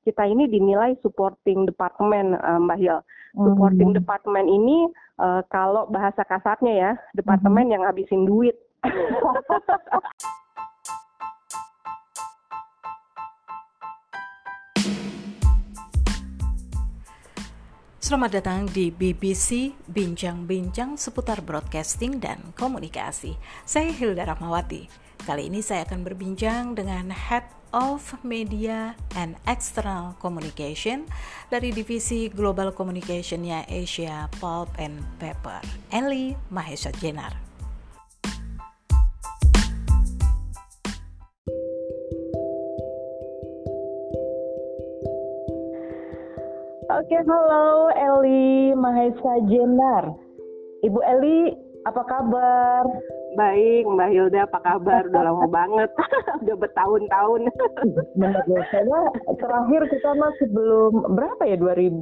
kita ini dinilai supporting department uh, Mbak Hil. Supporting hmm. department ini uh, kalau bahasa kasarnya ya, departemen hmm. yang habisin duit. Selamat datang di BBC Bincang-Bincang seputar broadcasting dan komunikasi. Saya Hilda Rahmawati. Kali ini saya akan berbincang dengan Head of Media and External Communication dari Divisi Global Communication-nya Asia Pulp and Paper, Eli Mahesa Jenar. Oke, halo Eli Mahesa Jenar. Ibu Eli, apa kabar? Baik, Mbak Hilda, apa kabar? Udah lama banget, udah bertahun-tahun. Benar biasanya terakhir kita masih belum berapa ya 2000?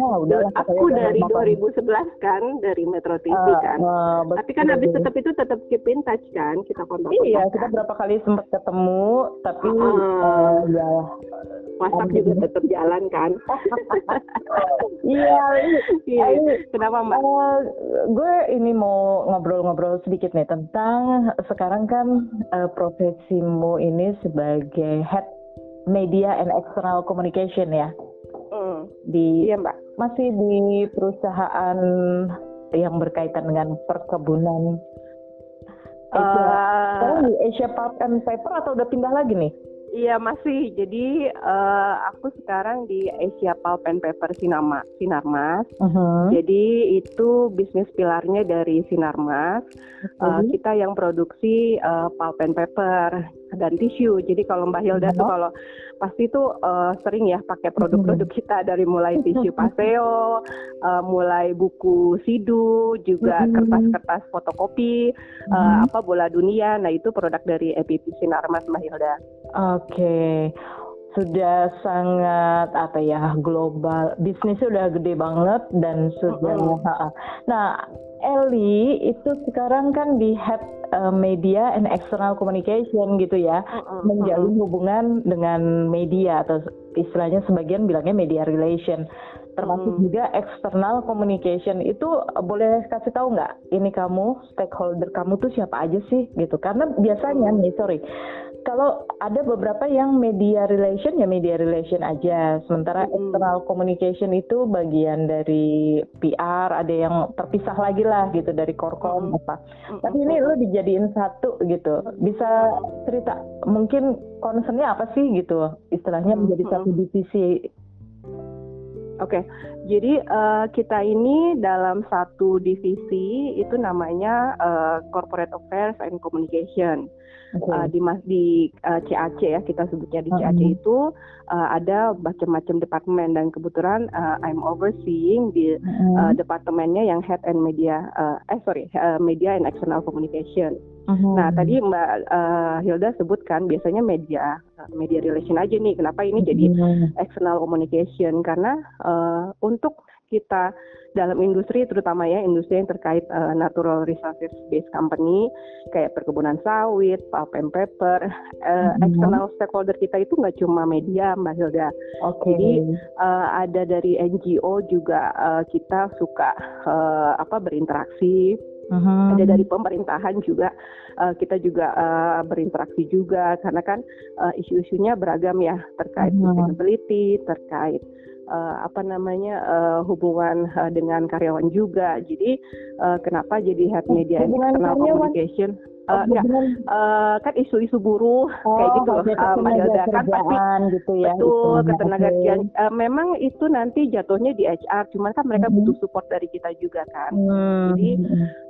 Nah, udah Aku dari 2011 kan, dari Metro TV uh, kan. Uh, tapi kan habis tetap itu tetap keep in touch kan, kita kontak. Iya, kita berapa kali sempat ketemu, tapi uh, uh, ya WhatsApp juga tetap jalan kan. iya, iya. Kenapa Mbak? Uh, gue ini mau ngobrol-ngobrol sedikit sedikit nih tentang sekarang kan uh, profesimu ini sebagai head media and external communication ya. Mm. Di iya, Mbak. Masih di perusahaan yang berkaitan dengan perkebunan Asia, uh, di Asia Pulp and Paper atau udah pindah lagi nih? Iya masih. Jadi uh, aku sekarang di Asia Pulp and Paper Sinama, Sinarmas. Uh-huh. Jadi itu bisnis pilarnya dari Sinarmas. Uh-huh. Uh, kita yang produksi uh, pulp and paper dan tisu. Jadi kalau Mbak Hilda tuh kalau pasti tuh uh, sering ya pakai produk-produk kita dari mulai tisu paseo, uh, mulai buku sidu, juga kertas-kertas fotokopi, uh, apa bola dunia. Nah itu produk dari EPP Sinarmas Mbak Hilda. Oke, okay. sudah sangat apa ya global, bisnisnya udah gede banget dan sudah. Uh -uh. Nah, Eli itu sekarang kan di head uh, media and external communication gitu ya, uh, uh, menjalin hubungan dengan media atau istilahnya sebagian bilangnya media relation, termasuk uh, juga external communication. Itu uh, boleh kasih tahu nggak? Ini kamu stakeholder kamu tuh siapa aja sih? Gitu? Karena biasanya nih sorry kalau ada beberapa yang media relation ya media relation aja, sementara hmm. external communication itu bagian dari PR, ada yang terpisah lagi lah gitu dari korkom hmm. apa. Hmm. Tapi ini lo dijadiin satu gitu, bisa cerita mungkin concernnya apa sih gitu, istilahnya menjadi satu divisi. Oke, okay. jadi uh, kita ini dalam satu divisi itu namanya uh, Corporate Affairs and Communication okay. uh, di mas di uh, eh, CAC ya kita sebutnya di CAC uh-huh. itu uh, ada macam-macam departemen dan kebetulan uh, I'm overseeing di uh-huh. uh, departemennya yang head and media uh, eh sorry uh, media and external communication. Uh-huh. Nah tadi Mbak uh, Hilda sebutkan biasanya media media relation aja nih kenapa ini jadi external communication karena uh, untuk kita dalam industri terutama ya industri yang terkait uh, natural resources based company kayak perkebunan sawit, pulp and paper, uh, mm-hmm. external stakeholder kita itu nggak cuma media Mbak Hilda. Okay. Jadi uh, ada dari NGO juga uh, kita suka uh, apa berinteraksi. Uh-huh. Ada dari pemerintahan juga uh, kita juga uh, berinteraksi juga karena kan uh, isu-isunya beragam ya terkait uh-huh. sustainability, terkait uh, apa namanya uh, hubungan uh, dengan karyawan juga. Jadi uh, kenapa jadi head media external communication? Uh, enggak, uh, kan isu-isu buruh oh, kayak gitu loh uh, Mbak kan pasti gitu ya, betul ketenaga kerjaan. Uh, memang itu nanti jatuhnya di HR cuman kan mereka hmm. butuh support dari kita juga kan. Hmm. jadi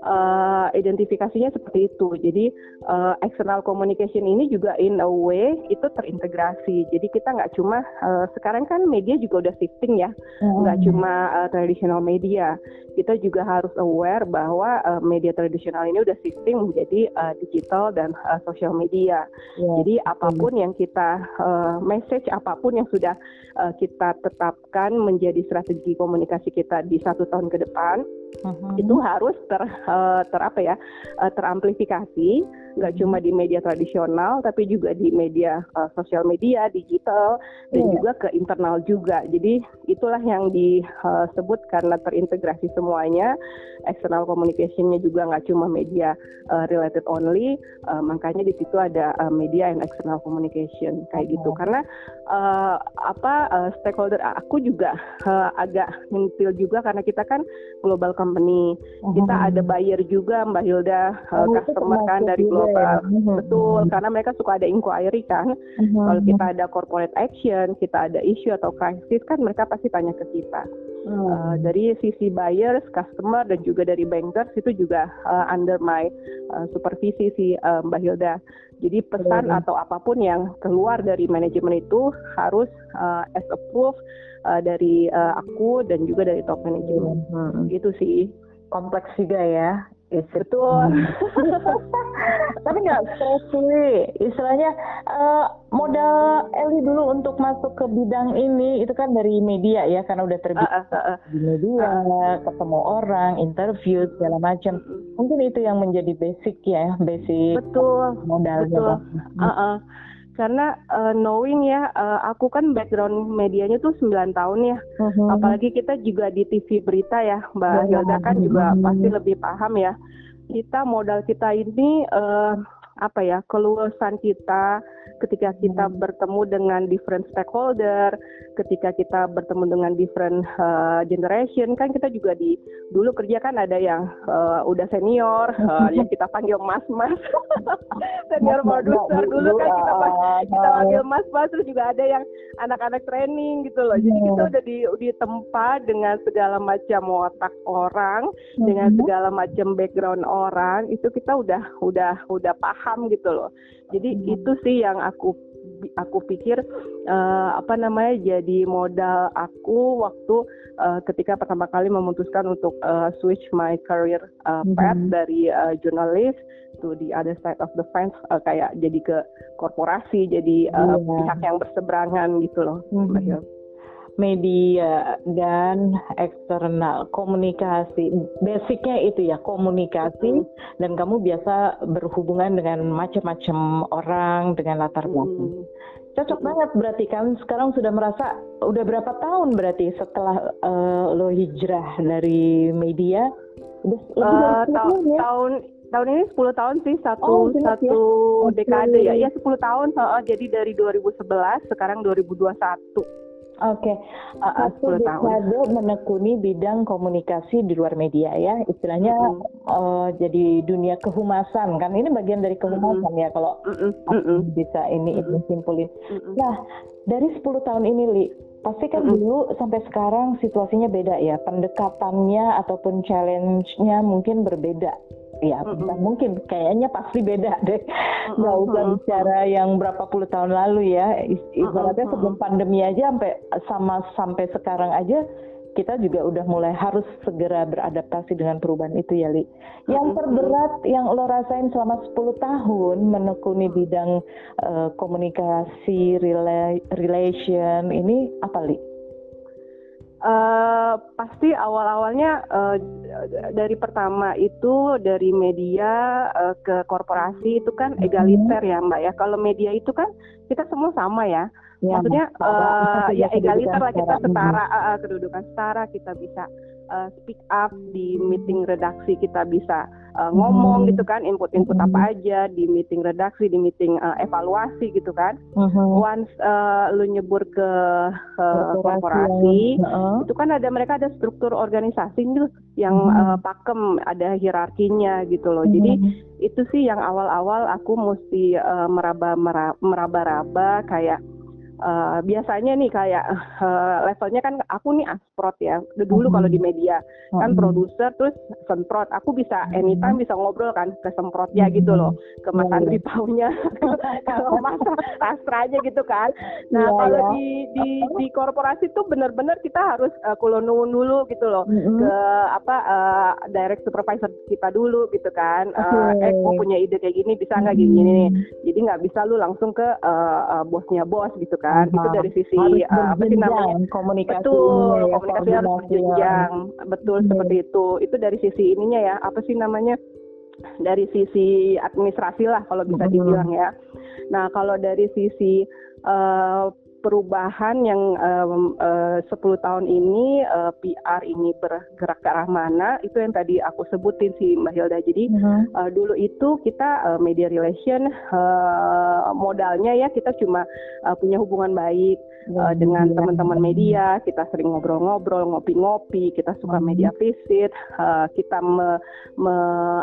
uh, identifikasinya seperti itu. Jadi uh, external communication ini juga in a way itu terintegrasi. Jadi kita nggak cuma uh, sekarang kan media juga udah shifting ya. Nggak hmm. cuma uh, traditional media. Kita juga harus aware bahwa uh, media tradisional ini udah shifting menjadi uh, digital dan uh, social media. Yeah. Jadi apa pun yang kita uh, message apa pun yang sudah uh, kita tetapkan menjadi strategi komunikasi kita di satu tahun ke depan uh-huh. itu harus ter, uh, ter apa ya uh, teramplifikasi nggak cuma di media tradisional tapi juga di media uh, sosial media digital dan yeah. juga ke internal juga. Jadi itulah yang disebut karena terintegrasi semuanya. External communicationnya juga nggak cuma media uh, related only uh, makanya di situ ada uh, media and external communication kayak gitu. Karena uh, apa uh, stakeholder aku juga uh, agak nyentil juga karena kita kan global company uh-huh. kita ada buyer juga Mbak Hilda uh, oh, customer kan dari global ya. uh-huh. betul karena mereka suka ada inquiry kan uh-huh. kalau kita ada corporate action kita ada issue atau crisis kan mereka pasti tanya ke kita uh-huh. uh, dari sisi buyers customer dan juga dari bankers itu juga uh, under my uh, supervisi si uh, Mbak Hilda jadi pesan atau apa pun yang keluar dari manajemen itu harus uh, as approved uh, dari uh, aku dan juga dari top manajemen. Hmm. Gitu sih. Kompleks juga ya. Betul. Tapi nggak stres sih. Istilahnya uh, modal Eli dulu untuk masuk ke bidang ini itu kan dari media ya karena udah terbiasa uh, uh, uh, di media, uh, ketemu orang, interview segala macam. Mungkin itu yang menjadi basic ya, basic betul, modalnya. Betul. Uh, uh karena uh, knowing ya uh, aku kan background medianya tuh 9 tahun ya uh-huh. apalagi kita juga di TV berita ya Mbak uh-huh. Hilda kan juga pasti lebih paham ya kita modal kita ini uh, apa ya keluasan kita ketika kita hmm. bertemu dengan different stakeholder, ketika kita bertemu dengan different uh, generation, kan kita juga di dulu kerja kan ada yang uh, udah senior, uh, yang kita panggil mas-mas, senior producer dulu kan kita kita panggil mas-mas, terus juga ada yang anak-anak training gitu loh. Jadi kita udah di di tempat dengan segala macam otak orang, dengan segala macam background orang, itu kita udah udah udah paham gitu loh. Jadi hmm. itu sih yang aku aku pikir uh, apa namanya jadi modal aku waktu uh, ketika pertama kali memutuskan untuk uh, switch my career uh, path mm -hmm. dari uh, jurnalis to the other side of the fence uh, kayak jadi ke korporasi jadi uh, yeah. pihak yang berseberangan gitu loh mm -hmm media dan eksternal komunikasi basicnya itu ya komunikasi hmm. dan kamu biasa berhubungan dengan macam-macam orang dengan latar belakang hmm. cocok hmm. banget berarti kan sekarang sudah merasa udah berapa tahun berarti setelah uh, lo hijrah dari media udah uh, ta ya? tahun tahun ini 10 tahun sih satu oh, satu ya? dekade okay. ya ya 10 tahun uh, jadi dari 2011 sekarang 2021 Oke, okay. uh, satu dekade menekuni bidang komunikasi di luar media ya, istilahnya mm -hmm. uh, jadi dunia kehumasan kan ini bagian dari kehumasan mm -hmm. ya kalau mm -hmm. bisa ini mm -hmm. simpulin. Mm -hmm. Nah dari 10 tahun ini li, pasti kan mm -hmm. dulu sampai sekarang situasinya beda ya, pendekatannya ataupun challenge-nya mungkin berbeda ya mm -hmm. mungkin kayaknya pasti beda deh nggak mm -hmm. usah bicara yang berapa puluh tahun lalu ya ibaratnya mm -hmm. sebelum pandemi aja sampai sama sampai sekarang aja kita juga udah mulai harus segera beradaptasi dengan perubahan itu ya Li. Yang terberat yang lo rasain selama 10 tahun menekuni bidang uh, komunikasi, rela relation ini apa Li? Uh, pasti awal-awalnya uh, dari pertama itu dari media uh, ke korporasi itu kan egaliter ya Mbak ya. Kalau media itu kan kita semua sama ya. ya Maksudnya uh, ya egaliter lah kita setara uh, kedudukan setara kita bisa uh, speak up di meeting redaksi kita bisa uh, ngomong gitu kan input-input apa aja di meeting redaksi di meeting uh, evaluasi gitu kan hmm. once uh, lu nyebur ke uh, korporasi uh. itu kan ada mereka ada struktur organisasi gitu yang uh, pakem ada hierarkinya gitu loh hmm. jadi itu sih yang awal-awal aku mesti uh, meraba meraba-raba kayak Uh, biasanya nih kayak uh, levelnya kan aku nih asprot ya. Dulu hmm. kalau di media kan hmm. produser terus semprot. Aku bisa anytime bisa ngobrol kan ke semprot ya gitu loh ke Mas yeah, Andri taunya. Kalau Mas Astranya gitu kan. Nah yeah, kalau yeah. di di di korporasi tuh benar-benar kita harus uh, kulonun dulu gitu loh. Hmm. ke apa uh, direct supervisor kita dulu gitu kan. Uh, okay. eh aku punya ide kayak gini bisa nggak gini, gini nih jadi nggak bisa lu langsung ke uh, uh, bosnya bos gitu kan kan? Itu dari sisi uh, apa sih namanya? komunikasi betul ya, komunikasi harus berjenjang betul hmm. seperti itu. Itu dari sisi ininya ya. Apa sih namanya? Dari sisi administrasi lah kalau bisa dibilang ya. Nah kalau dari sisi uh, perubahan yang um, uh, 10 tahun ini uh, eh, PR ini bergerak ke arah mana itu yang tadi aku sebutin sih Mbak Hilda. Jadi uh-huh. uh, dulu itu kita uh, media relation uh, modalnya ya kita cuma uh, punya hubungan baik uh, dengan teman-teman media, kita sering ngobrol-ngobrol, ngopi-ngopi, kita suka uh-huh. media visit, uh, kita me, me,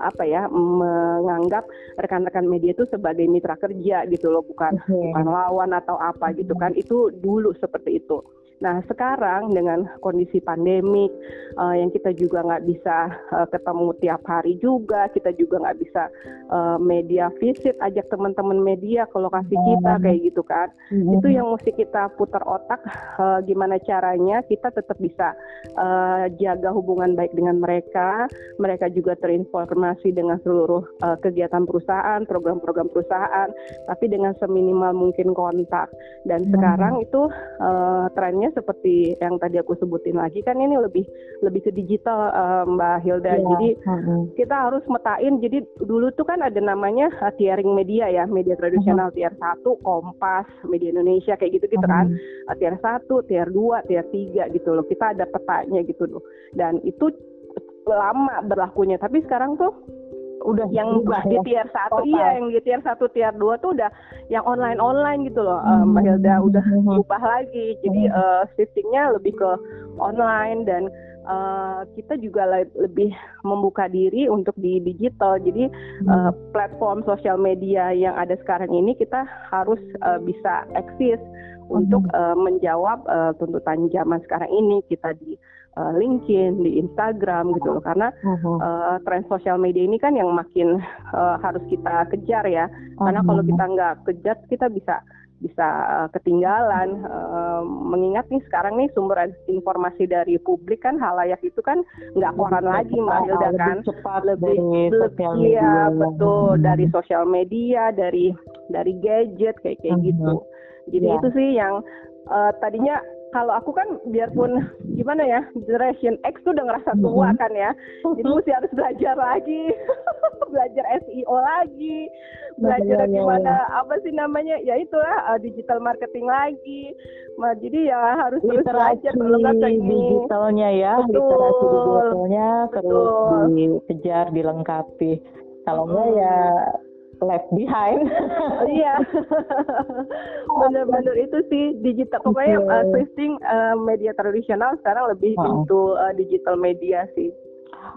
apa ya menganggap rekan-rekan media itu sebagai mitra kerja gitu loh, bukan okay. bukan lawan atau apa gitu kan itu dulu seperti itu. Nah sekarang dengan kondisi pandemik uh, yang kita juga nggak bisa uh, ketemu tiap hari juga, kita juga nggak bisa uh, media visit, ajak teman-teman media ke lokasi kita kayak gitu kan. Mm-hmm. Itu yang mesti kita putar otak uh, gimana caranya kita tetap bisa uh, jaga hubungan baik dengan mereka, mereka juga terinformasi dengan seluruh uh, kegiatan perusahaan, program-program perusahaan, tapi dengan seminimal mungkin kontak. Dan mm-hmm. sekarang itu uh, trennya seperti yang tadi aku sebutin lagi kan ini lebih lebih ke digital uh, Mbak Hilda. Yeah. Jadi uh-huh. kita harus metain. Jadi dulu tuh kan ada namanya uh, tiering media ya, media tradisional uh-huh. tier 1, Kompas, Media Indonesia kayak gitu-gitu uh-huh. kan. Uh, tier 1, tier 2, tier 3 gitu loh. Kita ada petanya gitu loh. Dan itu lama berlakunya. Tapi sekarang tuh udah yang di ya. tier satu iya yang di tier satu tier dua tuh udah yang online online gitu loh hmm. Mbak Hilda udah hmm. ubah lagi jadi hmm. uh, shiftingnya lebih ke online dan uh, kita juga le lebih membuka diri untuk di digital jadi hmm. uh, platform sosial media yang ada sekarang ini kita harus uh, bisa eksis hmm. untuk uh, menjawab uh, tuntutan zaman sekarang ini kita di uh, LinkedIn, di Instagram gitu loh karena uh-huh. uh, tren sosial media ini kan yang makin uh, harus kita kejar ya karena uh-huh. kalau kita nggak kejar kita bisa bisa ketinggalan uh, mengingat nih sekarang nih sumber informasi dari publik kan halayak itu kan nggak koran lagi mbak Hilda kan cepat lebih lebih iya betul hmm. dari sosial media dari dari gadget kayak kayak hmm. gitu jadi yeah. itu sih yang uh, tadinya kalau aku kan biarpun gimana ya generation X tuh udah ngerasa tua kan ya. Jadi mesti harus belajar lagi. Belajar SEO lagi. Belajar gimana apa sih namanya ya itulah uh, digital marketing lagi. Nah, jadi ya harus literasi terus belajar kalau kata digitalnya ya betul, literasi digitalnya terus dikejar dilengkapi. Kalau enggak ya left behind. iya. Benar-benar itu sih digital. Pokoknya okay. uh, shifting uh, media tradisional sekarang lebih wow. into uh, digital media sih.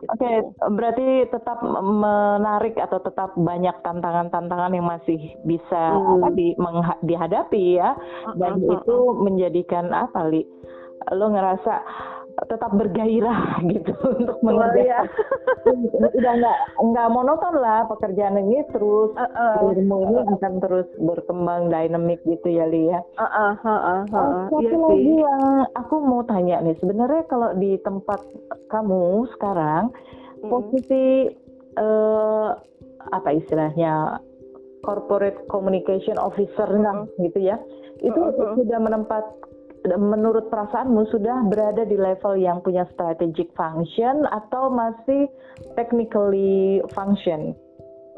Oke, okay, berarti tetap menarik atau tetap banyak tantangan-tantangan yang masih bisa hmm. apa, di, dihadapi ya, dan uh, uh, uh, itu menjadikan apa, li? Lo ngerasa tetap bergairah gitu untuk mengerjakan. Ya. Udah nggak nggak monoton lah pekerjaan ini terus uh, uh, ilmu ini akan terus berkembang dinamik gitu ya Lia. Uh, uh, uh, uh, uh, uh, satu iya lagi sih. yang aku mau tanya nih sebenarnya kalau di tempat kamu sekarang hmm. posisi uh, apa istilahnya corporate communication officer hmm. gitu ya itu uh, uh. sudah menempat menurut perasaanmu sudah berada di level yang punya strategic function atau masih technically function?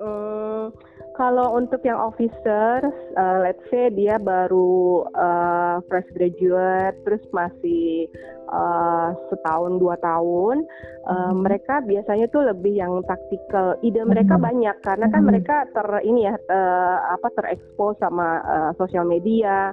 Hmm, kalau untuk yang officer, uh, let's say dia baru uh, fresh graduate, terus masih uh, setahun dua tahun, uh, hmm. mereka biasanya tuh lebih yang taktikal. Ide mereka hmm. banyak karena kan hmm. mereka ter ini ya uh, apa terekspos sama uh, sosial media,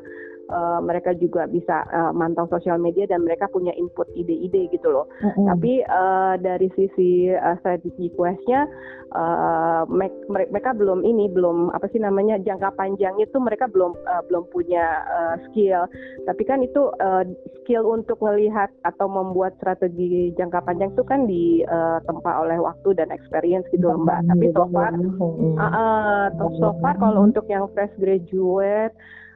uh, mereka juga bisa uh, mantau sosial media dan mereka punya input ide-ide gitu loh. Mm-hmm. Tapi uh, dari sisi uh, strategi questnya uh, mereka belum ini belum apa sih namanya jangka panjang itu mereka belum uh, belum punya uh, skill. Tapi kan itu uh, skill untuk melihat atau membuat strategi jangka panjang itu kan ditempa uh, oleh waktu dan experience gitu loh mbak. Tapi so far, uh, uh, so far kalau untuk yang fresh graduate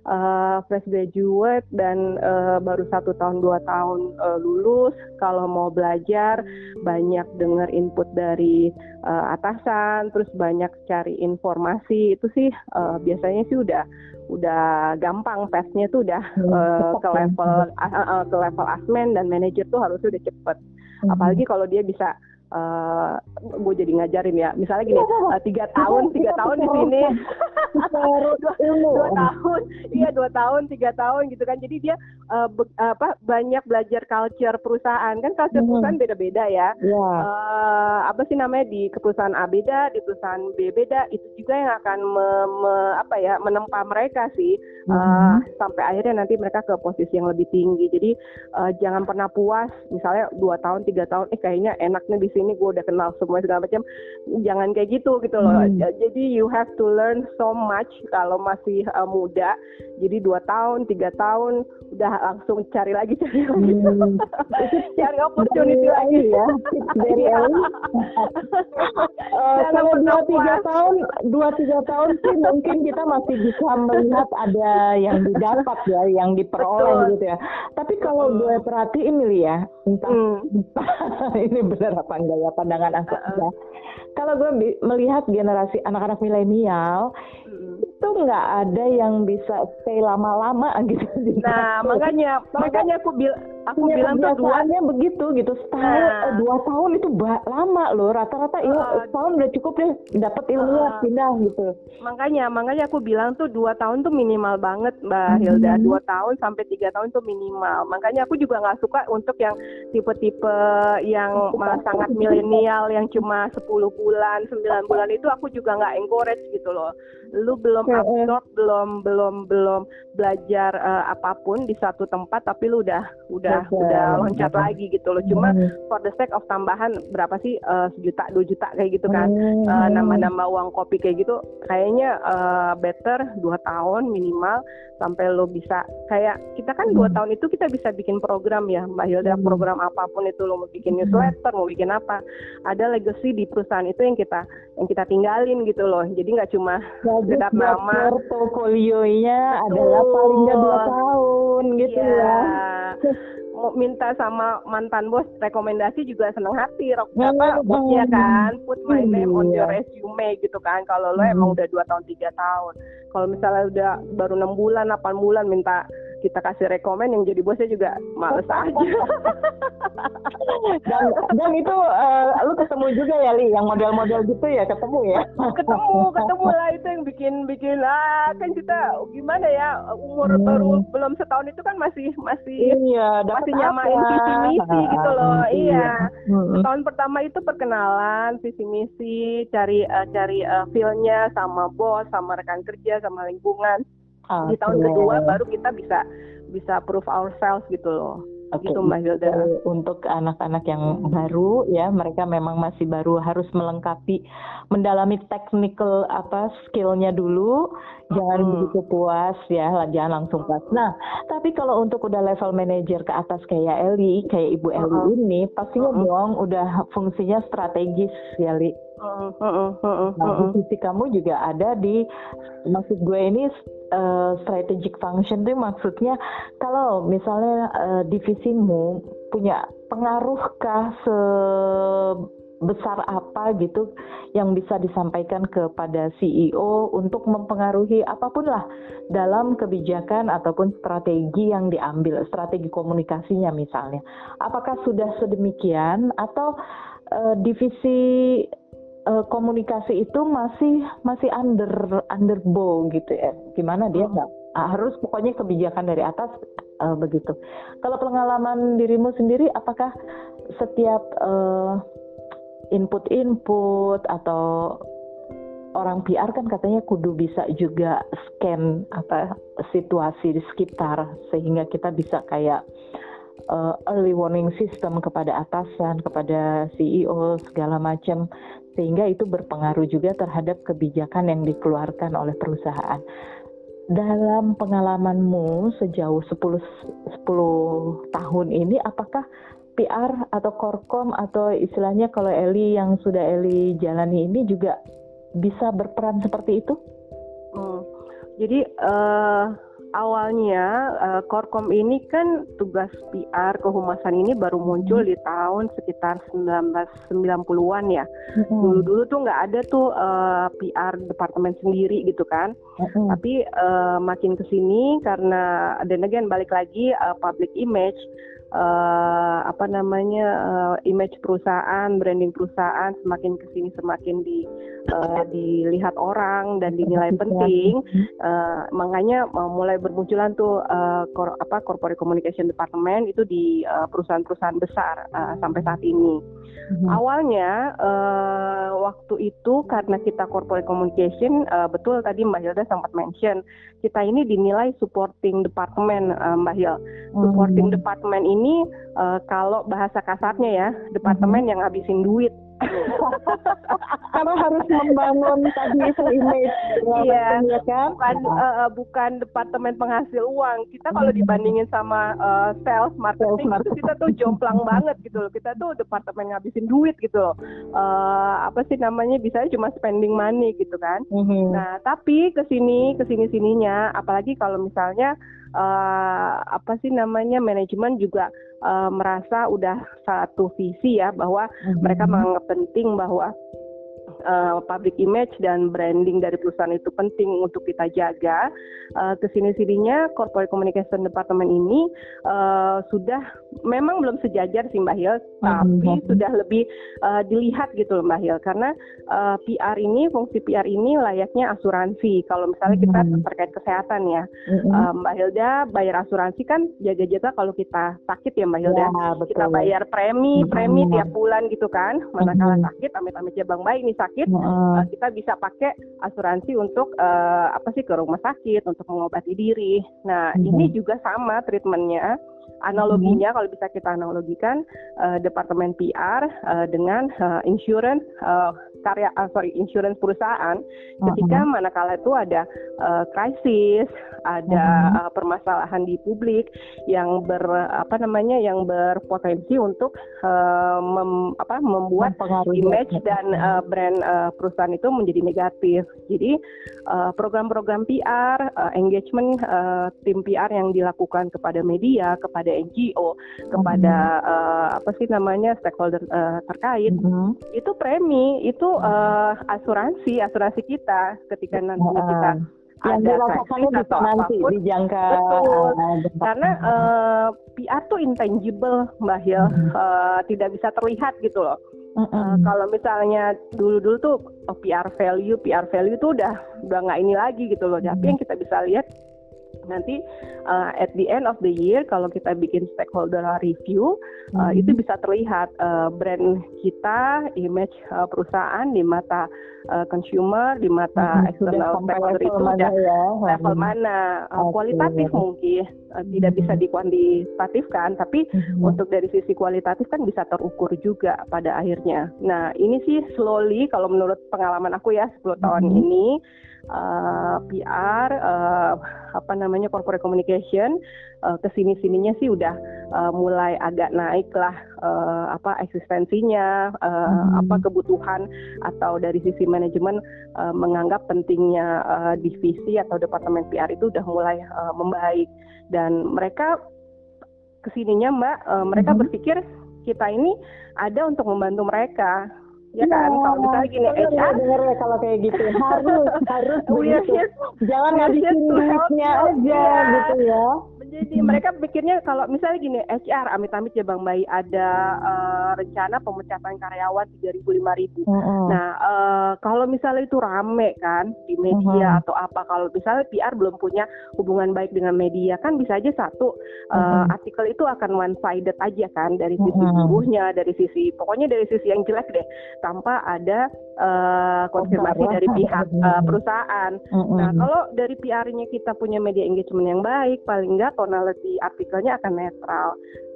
uh, fresh graduate dan uh, baru satu tahun dua tahun uh, lulus kalau mau belajar banyak dengar input dari uh, atasan terus banyak cari informasi itu sih uh, biasanya sih udah udah gampang tesnya tuh udah uh, ke level uh, uh, ke level asmen dan manajer tuh harusnya udah cepet hmm. apalagi kalau dia bisa uh, eh, gue jadi ngajarin ya. Misalnya gini uh, tiga tahun tiga tahun di sini. Dua, dua tahun. Iya dua tahun tiga tahun gitu kan. Jadi dia uh, be, apa banyak belajar culture perusahaan. Kan culture hmm. perusahaan beda-beda ya. Yeah. Iya. uh, apa sih namanya? Di perusahaan A beda di perusahaan B beda. Itu juga yang akan me, me, apa ya menempa mereka sih. Uh, hmm. sampai akhirnya nanti mereka ke posisi yang lebih tinggi. Jadi uh, jangan pernah puas. Misalnya dua tahun tiga tahun eh kayaknya enaknya di sini ini gue udah kenal semua segala macam jangan kayak gitu gitu loh hmm. jadi you have to learn so much kalau masih uh, muda jadi dua tahun tiga tahun udah langsung cari lagi cari lagi hmm. cari opportunity dari lagi ya dari uh, kalau dua tiga tahun dua tiga tahun sih mungkin kita masih bisa melihat ada yang didapat ya yang diperoleh Betul. gitu ya tapi kalau hmm. gue perhatiin ya entah, hmm. ini benar apa enggak pandangan aku uh -uh. Kalau gue melihat generasi anak-anak milenial hmm. itu nggak ada yang bisa stay lama-lama gitu. Nah makanya makanya aku bilang aku ya, bilang tuh dua begitu gitu setahun nah. eh, dua tahun itu lama loh rata-rata uh, ya setahun udah cukup deh dapat ilmu uh, pindah gitu makanya makanya aku bilang tuh dua tahun tuh minimal banget mbak hmm. Hilda dua tahun sampai tiga tahun tuh minimal makanya aku juga nggak suka untuk yang tipe-tipe yang sangat milenial yang cuma 10 bulan 9 bulan itu aku juga nggak encourage gitu loh. Lu belum absorb belum belum belum belajar uh, apa pun di satu tempat tapi lu udah udah udah okay. udah loncat okay. lagi gitu loh. Cuma hmm. for the sake of tambahan berapa sih uh, sejuta dua juta kayak gitu kan. Hmm. Uh, nambah-nambah uang kopi kayak gitu kayaknya uh, better dua tahun minimal sampai lo bisa kayak kita kan dua hmm. tahun itu kita bisa bikin program ya Mbak Hilda hmm. program apa pun itu lo mau bikin hmm. newsletter mau bikin apa ada legacy di perusahaan itu yang kita yang kita tinggalin gitu loh. Jadi nggak cuma sekedar nama portofolionya adalah paling nggak dua tahun gitu yeah. ya. Minta sama mantan bos rekomendasi juga seneng hati rok. Apa? bosnya kan? Put my name on your iya. resume gitu kan. Kalau lo emang udah dua tahun tiga tahun. Kalau misalnya udah baru enam bulan delapan bulan minta kita kasih rekomend yang jadi bosnya juga males aja. dan, dan itu uh, lu ketemu juga ya Li yang model-model gitu ya ketemu ya? ketemu, ketemu lah itu yang bikin bikin ah kan kita gimana ya umur hmm. baru belum setahun itu kan masih masih iya, masih nyamain visi misi gitu loh. Iya. Hmm. Tahun pertama itu perkenalan visi misi, cari uh, cari uh, feel-nya sama bos, sama rekan kerja, sama lingkungan Okay. Di tahun kedua baru kita bisa bisa prove ourselves gitu loh. Okay. Gitu Mbak Hilda. Untuk anak-anak yang baru ya, mereka memang masih baru harus melengkapi, mendalami technical apa skillnya dulu. Jangan hmm. begitu puas ya, jangan langsung puas. Nah, tapi kalau untuk udah level manager ke atas kayak Eli, kayak Ibu Eli uh -huh. ini, pastinya uh -huh. dong udah fungsinya strategis ya Li. Uh, uh, uh, uh, nah, divisi kamu juga ada di maksud gue ini uh, strategic function itu maksudnya kalau misalnya uh, divisimu punya pengaruhkah sebesar apa gitu yang bisa disampaikan kepada CEO untuk mempengaruhi apa pun lah dalam kebijakan ataupun strategi yang diambil, strategi komunikasinya misalnya. Apakah sudah sedemikian atau uh, divisi uh, komunikasi itu masih masih under under bow gitu ya. Gimana dia nggak uh, harus pokoknya kebijakan dari atas uh, begitu. Kalau pengalaman dirimu sendiri, apakah setiap uh, input-input atau orang PR kan katanya kudu bisa juga scan apa situasi di sekitar sehingga kita bisa kayak uh, early warning system kepada atasan, kepada CEO segala macam sehingga itu berpengaruh juga terhadap kebijakan yang dikeluarkan oleh perusahaan. Dalam pengalamanmu sejauh 10 10 tahun ini apakah PR atau Korkom atau istilahnya kalau Eli yang sudah Eli jalani ini juga bisa berperan seperti itu? Hmm. Jadi uh, awalnya uh, Korkom ini kan tugas PR kehumasan ini baru muncul di tahun sekitar 1990-an ya. Dulu-dulu tuh nggak ada tuh uh, PR departemen sendiri gitu kan. Tapi uh, makin ke sini karena dan again balik lagi uh, public image uh, apa namanya uh, image perusahaan, branding perusahaan semakin ke sini semakin di uh, dilihat orang dan dinilai penting. Uh, makanya uh, mulai bermunculan tuh uh, kor apa corporate communication department itu di perusahaan-perusahaan besar uh, sampai saat ini. Mm-hmm. Awalnya uh, waktu itu karena kita corporate communication uh, betul tadi Mbak Hilda sempat mention kita ini dinilai supporting department uh, Mbak Hil. Supporting mm-hmm. department ini uh, kalau bahasa kasarnya ya departemen mm-hmm. yang habisin duit karena harus membangun tadi itu image. Iya. Ya kan? Bukan uh, bukan departemen penghasil uang. Kita kalau hmm. dibandingin sama uh, sales marketing sales, itu kita tuh jomplang banget gitu loh. Kita tuh departemen ngabisin duit gitu loh. Uh, apa sih namanya? Bisa cuma spending money gitu kan. Mm-hmm. nah tapi ke sini ke sini sininya apalagi kalau misalnya uh, apa sih namanya manajemen juga uh, merasa udah satu visi ya bahwa mm-hmm. mereka menganggap penting bahwa uh, public image dan branding dari perusahaan itu penting untuk kita jaga. Uh, Ke sini-sininya corporate communication department ini uh, sudah memang belum sejajar sih Mbak Hil, tapi sudah lebih uh, dilihat gitu loh Mbak Hil karena uh, PR ini fungsi PR ini layaknya asuransi. Kalau misalnya kita mm-hmm. terkait kesehatan ya, mm-hmm. uh, Mbak Hilda bayar asuransi kan jaga-jaga kalau kita sakit ya Mbak Hilda, ya, kita bayar premi, premi tiap bulan gitu kan. Manakala sakit, amit-amit jabang bayi ini sakit, uh, kita bisa pakai asuransi untuk uh, apa sih ke rumah sakit untuk mengobati diri. Nah uh-huh. ini juga sama treatmentnya. Analoginya uh-huh. kalau bisa kita analogikan uh, departemen PR uh, dengan uh, insurance uh, karya uh, sorry insurance perusahaan ketika uh -huh. manakala itu ada uh, krisis ada uh -huh. uh, permasalahan di publik yang ber apa namanya yang berpotensi untuk uh, mem, apa membuat image dan uh, brand uh, perusahaan itu menjadi negatif jadi program-program uh, PR uh, engagement uh, tim PR yang dilakukan kepada media kepada NGO kepada -huh. uh, apa sih namanya stakeholder uh, terkait -huh. itu premi itu uh, asuransi asuransi kita ketika nanti uh, kita yang ada dirasakannya bisa nanti apa pun. dijangka betul. uh, karena uh, PR tuh intangible mbak Hil uh, uh, tidak bisa terlihat gitu loh. Uh, uh, kalau misalnya dulu-dulu tuh oh, PR value PR value tuh udah udah nggak ini lagi gitu loh. Tapi yang kita bisa lihat nanti uh, at the end of the year kalau kita bikin stakeholder review uh, hmm. itu bisa terlihat uh, brand kita, image uh, perusahaan di mata uh, consumer, di mata hmm, external stakeholder itu udah ya. level mana, uh, okay. kualitatif mungkin uh, tidak hmm. bisa dikuantitatifkan, tapi hmm. untuk dari sisi kualitatif kan bisa terukur juga pada akhirnya. Nah ini sih slowly kalau menurut pengalaman aku ya 10 tahun hmm. ini uh, PR uh, apa namanya corporate communication uh, ke sini sininya sih udah uh, mulai agak naik lah uh, apa eksistensinya uh, hmm. apa kebutuhan atau dari sisi manajemen uh, menganggap pentingnya uh, divisi atau departemen PR itu udah mulai uh, membaik dan mereka ke sininya mbak uh, mereka hmm. berpikir kita ini ada untuk membantu mereka ya kan ya, kalau misalnya gini HR denger ya kalau kayak gitu harus harus begitu jangan ngabisin duitnya aja iya. gitu ya jadi hmm. mereka pikirnya kalau misalnya gini HR amit-amit ya Bang Bayi ada uh, rencana pemecatan karyawan tiga ribu lima ribu. Nah uh, kalau misalnya itu rame kan di media uh atau apa kalau misalnya PR belum punya hubungan baik dengan media kan bisa aja satu uh, artikel itu akan one sided aja kan dari sisi buruhnya dari sisi pokoknya dari sisi yang jelek deh tanpa ada uh, konfirmasi dari pihak uh, perusahaan. Nah kalau dari PR-nya kita punya media engagement yang baik paling enggak tonality artikelnya akan netral.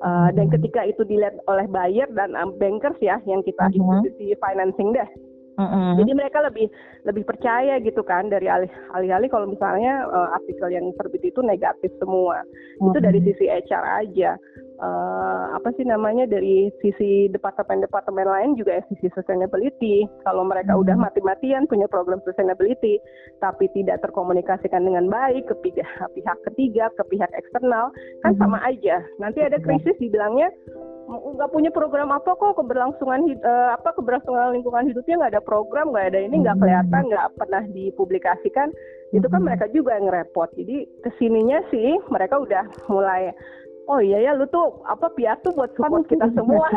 Uh, dan ketika itu dilihat oleh buyer dan um, bankers ya yang kita -huh. institusi financing deh. Uh-uh. Jadi mereka lebih lebih percaya gitu kan dari alih-alih kalau misalnya uh, artikel yang terbit itu negatif semua. Uh-huh. Itu dari sisi HR aja. Uh, apa sih namanya dari sisi departemen-departemen lain juga sisi sustainability. Kalau mereka hmm. udah mati-matian punya program sustainability, tapi tidak terkomunikasikan dengan baik ke pihak, pihak ketiga, ke pihak eksternal, kan hmm. sama aja. Nanti ada krisis dibilangnya nggak punya program apa kok keberlangsungan uh, apa keberlangsungan lingkungan hidupnya nggak ada program nggak ada ini nggak hmm. kelihatan nggak pernah dipublikasikan itu kan hmm. mereka juga yang repot jadi ke sininya sih mereka udah mulai oh iya ya lu tuh apa piatu buat support kita semua.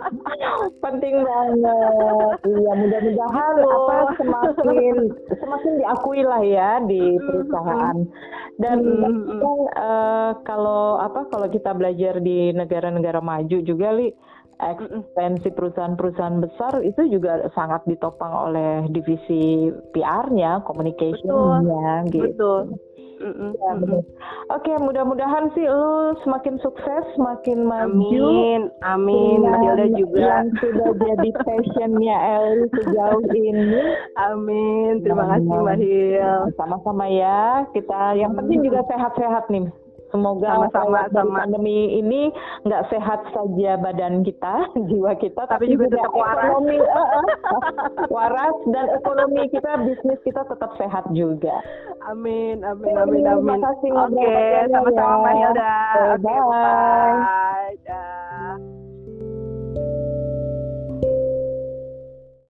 Penting banget. Iya mudah-mudahan apa semakin semakin diakui lah ya di perusahaan. Dan uh, kalau apa kalau kita belajar di negara-negara maju juga li ekspansi perusahaan-perusahaan besar itu juga sangat ditopang oleh divisi PR-nya, communication-nya gitu. Betul. Ya, Oke, okay, mudah-mudahan sih lu semakin sukses, semakin maju. Amin, amin. Matilda juga. Yang sudah jadi passionnya El sejauh ini. Amin. Terima kasih Mbak Hil. Sama-sama ya. Kita yang penting juga sehat-sehat nih. Semoga sama-sama sama pandemi ini nggak sehat saja badan kita, jiwa kita, tapi, tapi juga, juga tetap ekonomi waras. waras dan ekonomi kita, bisnis kita tetap sehat juga. Amin, amin, amin, amin. Terima kasih. Oke, sama-sama Mbak Hilda. Bye. bye.